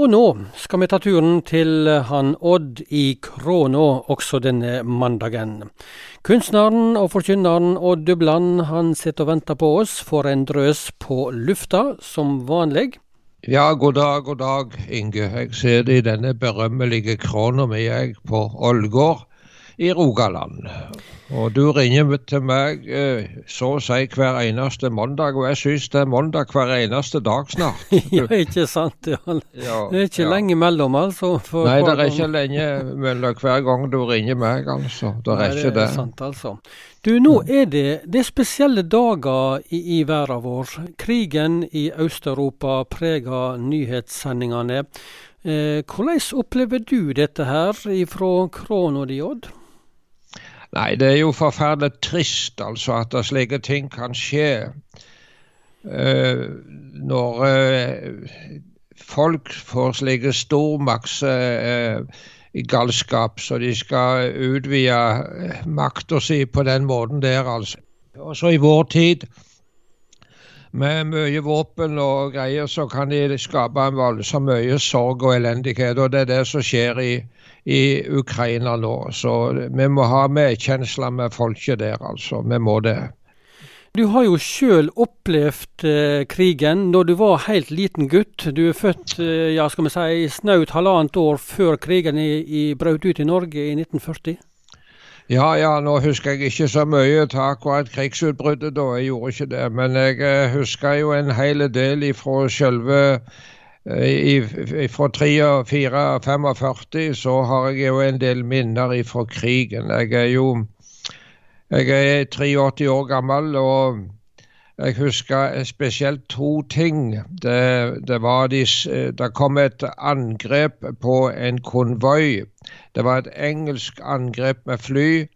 Og nå skal vi ta turen til han Odd i Kråna også denne mandagen. Kunstneren og forkynneren Odd Dubland han sitter og venter på oss for en drøs på lufta, som vanlig. Ja, god dag, god dag, Inge. Jeg det i denne berømmelige Kråna mi, jeg, på Ålgård i Rogaland. Og du ringer til meg eh, så å si hver eneste mandag, og jeg syns det er mandag hver eneste dag snart. ja, ikke sant. Ja. Det er ikke ja. lenge mellom, altså. Nei, det er ikke lenge mellom hver gang du ringer meg, altså. Det er Nei, ikke det. det. Er sant, altså. Du, nå er det, det er spesielle dager i, i verden vår. Krigen i Øst-Europa preger nyhetssendingene. Eh, hvordan opplever du dette her ifra krona di, Odd? Nei, det er jo forferdelig trist altså at slike ting kan skje. Uh, når uh, folk får slike stormaktsgalskap, uh, så de skal utvide makta si på den måten der, altså. Også i vår tid, med mye våpen og greier, så kan de skape en voldsom mye sorg og elendighet. Og det er det som skjer i, i Ukraina nå. Så vi må ha medkjensler med folket der, altså. Vi må det. Du har jo sjøl opplevd eh, krigen når du var helt liten gutt. Du er født eh, ja, skal vi si, snaut halvannet år før krigen i, i brøt ut i Norge i 1940. Ja, ja, nå husker jeg ikke så mye av akkurat krigsutbruddet da, jeg gjorde ikke det. Men jeg eh, husker jo en hel del ifra selve fra 44 så har jeg jo en del minner fra krigen. Jeg er jo jeg er 83 år gammel, og jeg husker spesielt to ting. Det, det, de, det kom et angrep på en konvoi. Det var et engelsk angrep med fly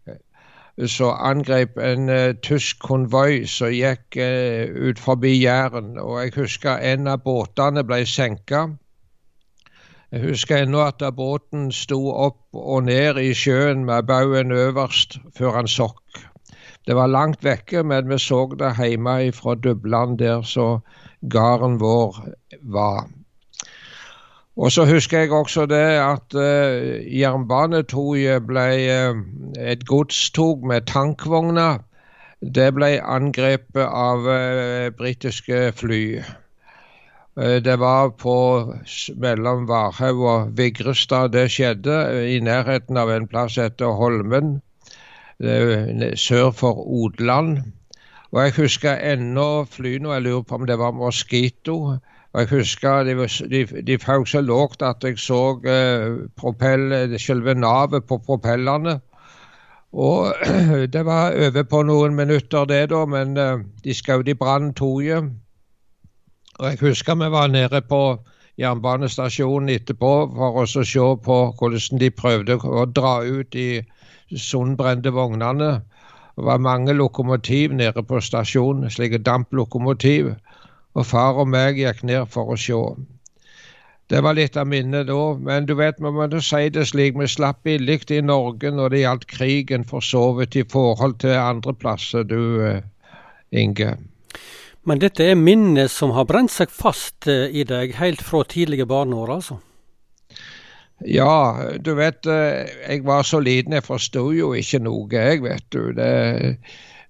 så angrep en uh, tysk konvoi som gikk uh, ut forbi Jæren. Og jeg husker en av båtene ble senka. Jeg husker ennå at båten sto opp og ned i sjøen med baugen øverst før han sokk. Det var langt vekke, men vi så det hjemme fra Dubland, der så gården vår var. Og så husker jeg også det at uh, jernbanetoget ble uh, et godstog med tankvogner. Det ble angrepet av uh, britiske fly. det var på mellom Varhaug og Vigrestad det skjedde, i nærheten av en plass etter Holmen, sør for Odland. Og jeg husker ennå flyene, jeg lurer på om det var Mosquito og jeg husker de, de, de føk så lågt at jeg så eh, propell, selve navet på propellene. Og det var over på noen minutter, det, da, men eh, de skjøt i brann toget. Og jeg husker vi var nede på jernbanestasjonen etterpå for å se på hvordan de prøvde å dra ut de sundbrente vognene. Det var mange lokomotiv nede på stasjonen, slike damplokomotiv og far og meg gikk ned for å se. Det var litt av minnet da, men du vet, vi må si det slik, vi slapp billig i Norge når det gjaldt krigen, for så vidt i forhold til andre plasser, du eh, Inge. Men dette er minnet som har brent seg fast eh, i deg helt fra tidlige barneår, altså? Ja, du vet, eh, jeg var så liten, jeg forsto jo ikke noe, jeg, vet du. Det,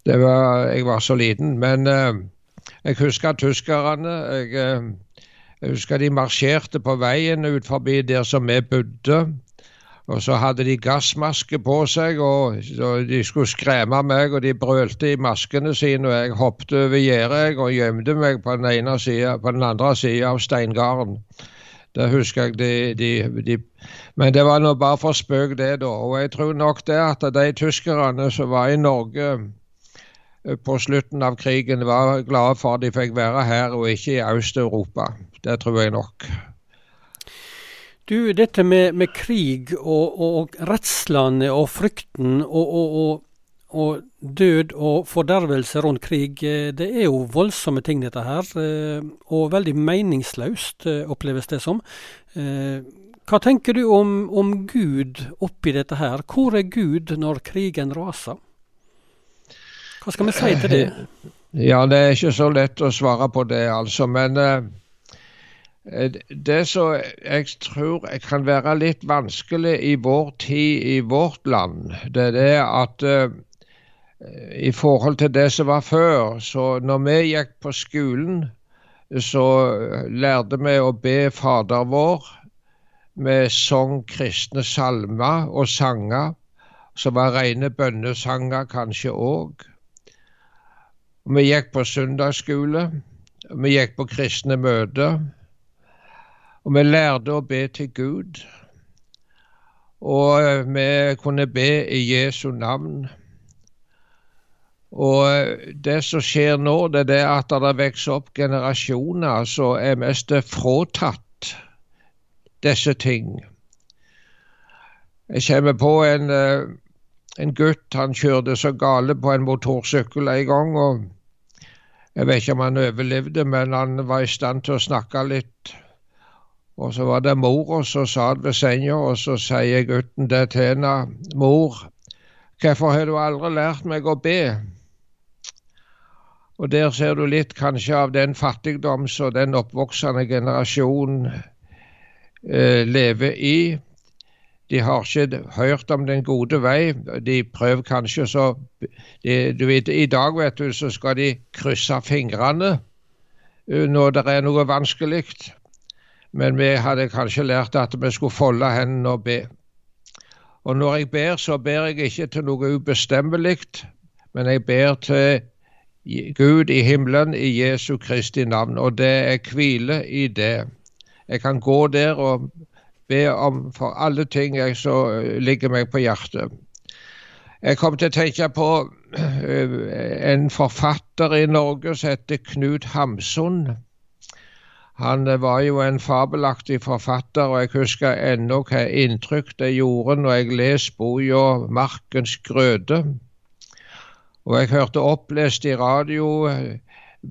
det var, jeg var så liten. Men jeg husker tyskerne. Jeg, eh, jeg, husker de marsjerte på veien ut forbi der som vi bodde. Og så hadde de gassmaske på seg, og de skulle skremme meg, og de brølte i maskene sine, og jeg hoppet over gjerdet og gjemte meg på den, ene siden, på den andre sida av steingarden. Det husker jeg de, de, de, Men det var nå bare for spøk, det, da. Og jeg tror nok det at de tyskerne som var i Norge på slutten av krigen var glade for at de fikk være her og ikke i Øst-Europa. Det tror jeg nok. Du, dette med, med krig og, og redslene og frykten og, og, og, død og fordervelse rundt krig, eh, det er jo voldsomme ting, dette her. Eh, og veldig meningsløst, eh, oppleves det som. Hva tenker du om, om Gud oppi dette her? Hvor er Gud når krigen raser? Hva skal vi si til det? Ja, det er ikke så lett å svare på det, altså. Men Det som jeg tror kan være litt vanskelig i vår tid i vårt land, det er at i forhold til det som var før. Så når vi gikk på skolen, så lærte vi å be Fader vår. Vi sang kristne salmer og sanger, som var rene bønnesanger kanskje òg. Vi gikk på søndagsskole. Vi gikk på kristne møter. Og vi lærte å be til Gud. Og vi kunne be i Jesu navn. Og det som skjer nå, det er det at det vokser opp generasjoner som er mest fratatt disse ting. Jeg kommer på en, eh, en gutt, han kjørte så gale på en motorsykkel en gang. og Jeg vet ikke om han overlevde, men han var i stand til å snakke litt. Og så var det mora som satt ved senga, og så sier gutten det til henne. Mor, hvorfor har du aldri lært meg å be? Og der ser du litt kanskje av den fattigdom som den oppvoksende generasjon eh, lever i. De har ikke hørt om den gode vei. De prøver kanskje så de, du vet, I dag vet du, så skal de krysse fingrene eh, når det er noe vanskelig. Men vi hadde kanskje lært at vi skulle folde hendene og be. Og når jeg ber, så ber jeg ikke til noe ubestemmelig, men jeg ber til Gud i himmelen i Jesu Kristi navn, og det er hvile i det. Jeg kan gå der og be om for alle ting jeg så eh, ligger meg på hjertet. Jeg kom til å tenke på eh, en forfatter i Norge som heter Knut Hamsun. Han eh, var jo en fabelaktig forfatter, og jeg husker ennå hva inntrykk det gjorde når jeg leste boka 'Markens grøde'. Og jeg hørte opplest i radio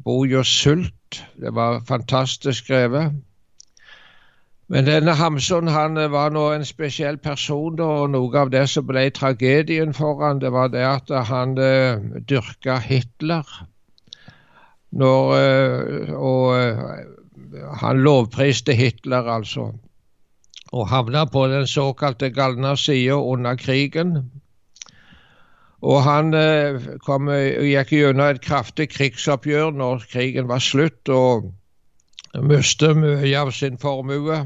Bojo boka 'Sult'. Det var fantastisk skrevet. Men denne Hamsun han eh, var nå en spesiell person, og noe av det som ble tragedien for han, det var det at han uh, dyrka Hitler. Når, og han lovpriste Hitler, altså. Og havna på den såkalte galne sida under krigen. Og han eh, kom, eh, gikk gjennom et kraftig krigsoppgjør når krigen var slutt, og mistet mye av sin formue.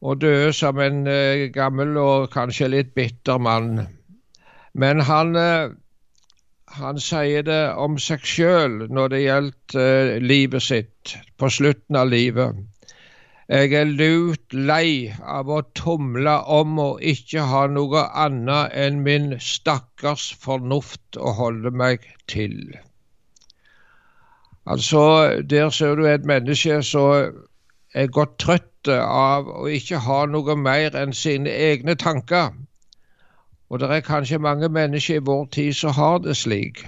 Og døde som en eh, gammel og kanskje litt bitter mann. Men han, han sier det om seg sjøl når det gjaldt livet sitt, på slutten av livet. Jeg er lut lei av å tumle om og ikke ha noe annet enn min stakkars fornuft å holde meg til. Altså, der ser du et menneske som er godt trøtt av å ikke ha noe mer enn sine egne tanker. Og det er kanskje mange mennesker i vår tid som har det slik.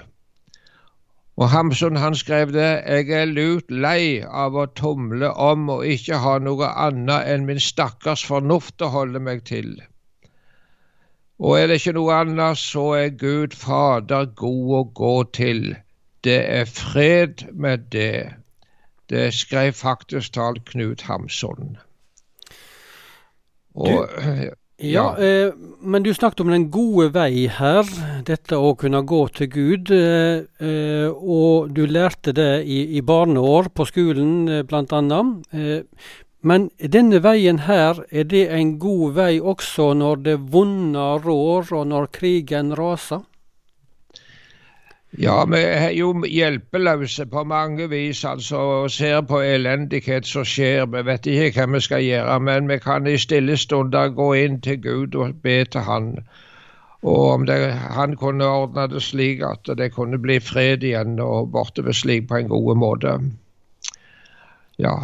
Og Hamsun han skrev det Jeg er lut lei av å tumle om og ikke ha noe annet enn min stakkars fornuft å holde meg til. Og er det ikke noe annet, så er Gud Fader god å gå til. Det er fred med det. Det skrev faktisk talt Knut Hamsun. Og, ja, eh, men du snakket om den gode vei her, dette å kunne gå til Gud. Eh, eh, og du lærte det i, i barneår på skolen, eh, annet. Eh, men denne veien her, er det en god vei også når det vonde rår, og når krigen raser? Ja, vi er jo hjelpeløse på mange vis, altså, og ser på elendighet som skjer. Vi vet ikke hva vi skal gjøre, men vi kan i stille stunder gå inn til Gud og be til Han. Og om det, han kunne ordne det slik at det kunne bli fred igjen og bortover slik på en god måte. Ja.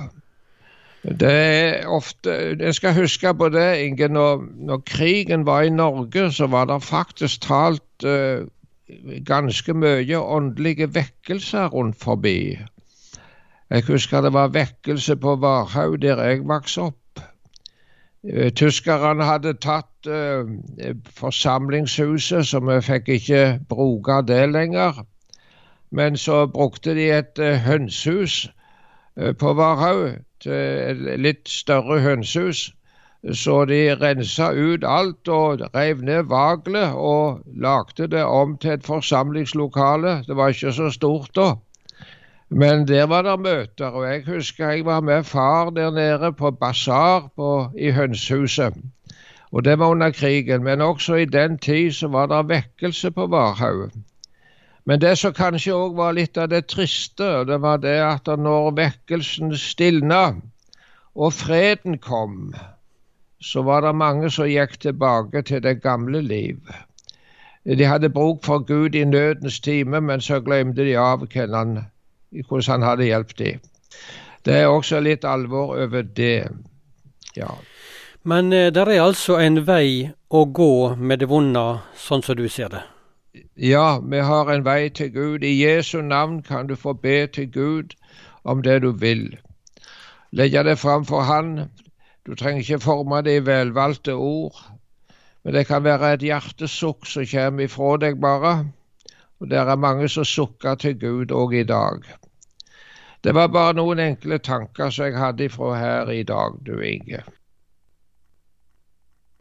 Det er ofte Jeg skal huske på det, Inge. Når, når krigen var i Norge, så var det faktisk talt uh, ganske mye åndelige vekkelser rundt forbi. Jeg husker det var vekkelse på Varhaug, der jeg vokste opp. Eh, tyskerne hadde tatt uh, forsamlingshuset, så vi fikk ikke bruke det lenger. Men så brukte de et uh, hønsehus på Varhaug, et litt større hønsehus. Så de rensa ut alt og rev ned vaglet og lagde det om til et forsamlingslokale. Det var ikke så stort da. Men der var det møter, og jeg husker jeg var med far der nede på basar i hønsehuset. Og det var under krigen, men også i den tid så var det vekkelse på Varhaug. Men det som kanskje òg var litt av det triste, det var det at når vekkelsen stilna og freden kom, så var det mange som gikk tilbake til det gamle liv. De hadde bruk for Gud i nødens time, men så glemte de av hvordan han hadde hjulpet dem. Det er også litt alvor over det. Ja. Men eh, det er altså en vei å gå med det vonde, sånn som du ser det? Ja, vi har en vei til Gud. I Jesu navn kan du få be til Gud om det du vil. Legge det fram for Han. Du trenger ikke forme det i velvalgte ord, men det kan være et hjertesukk som kommer ifra deg bare. Og det er mange som sukker til Gud òg i dag. Det var bare noen enkle tanker som jeg hadde ifra her i dag, du Inge.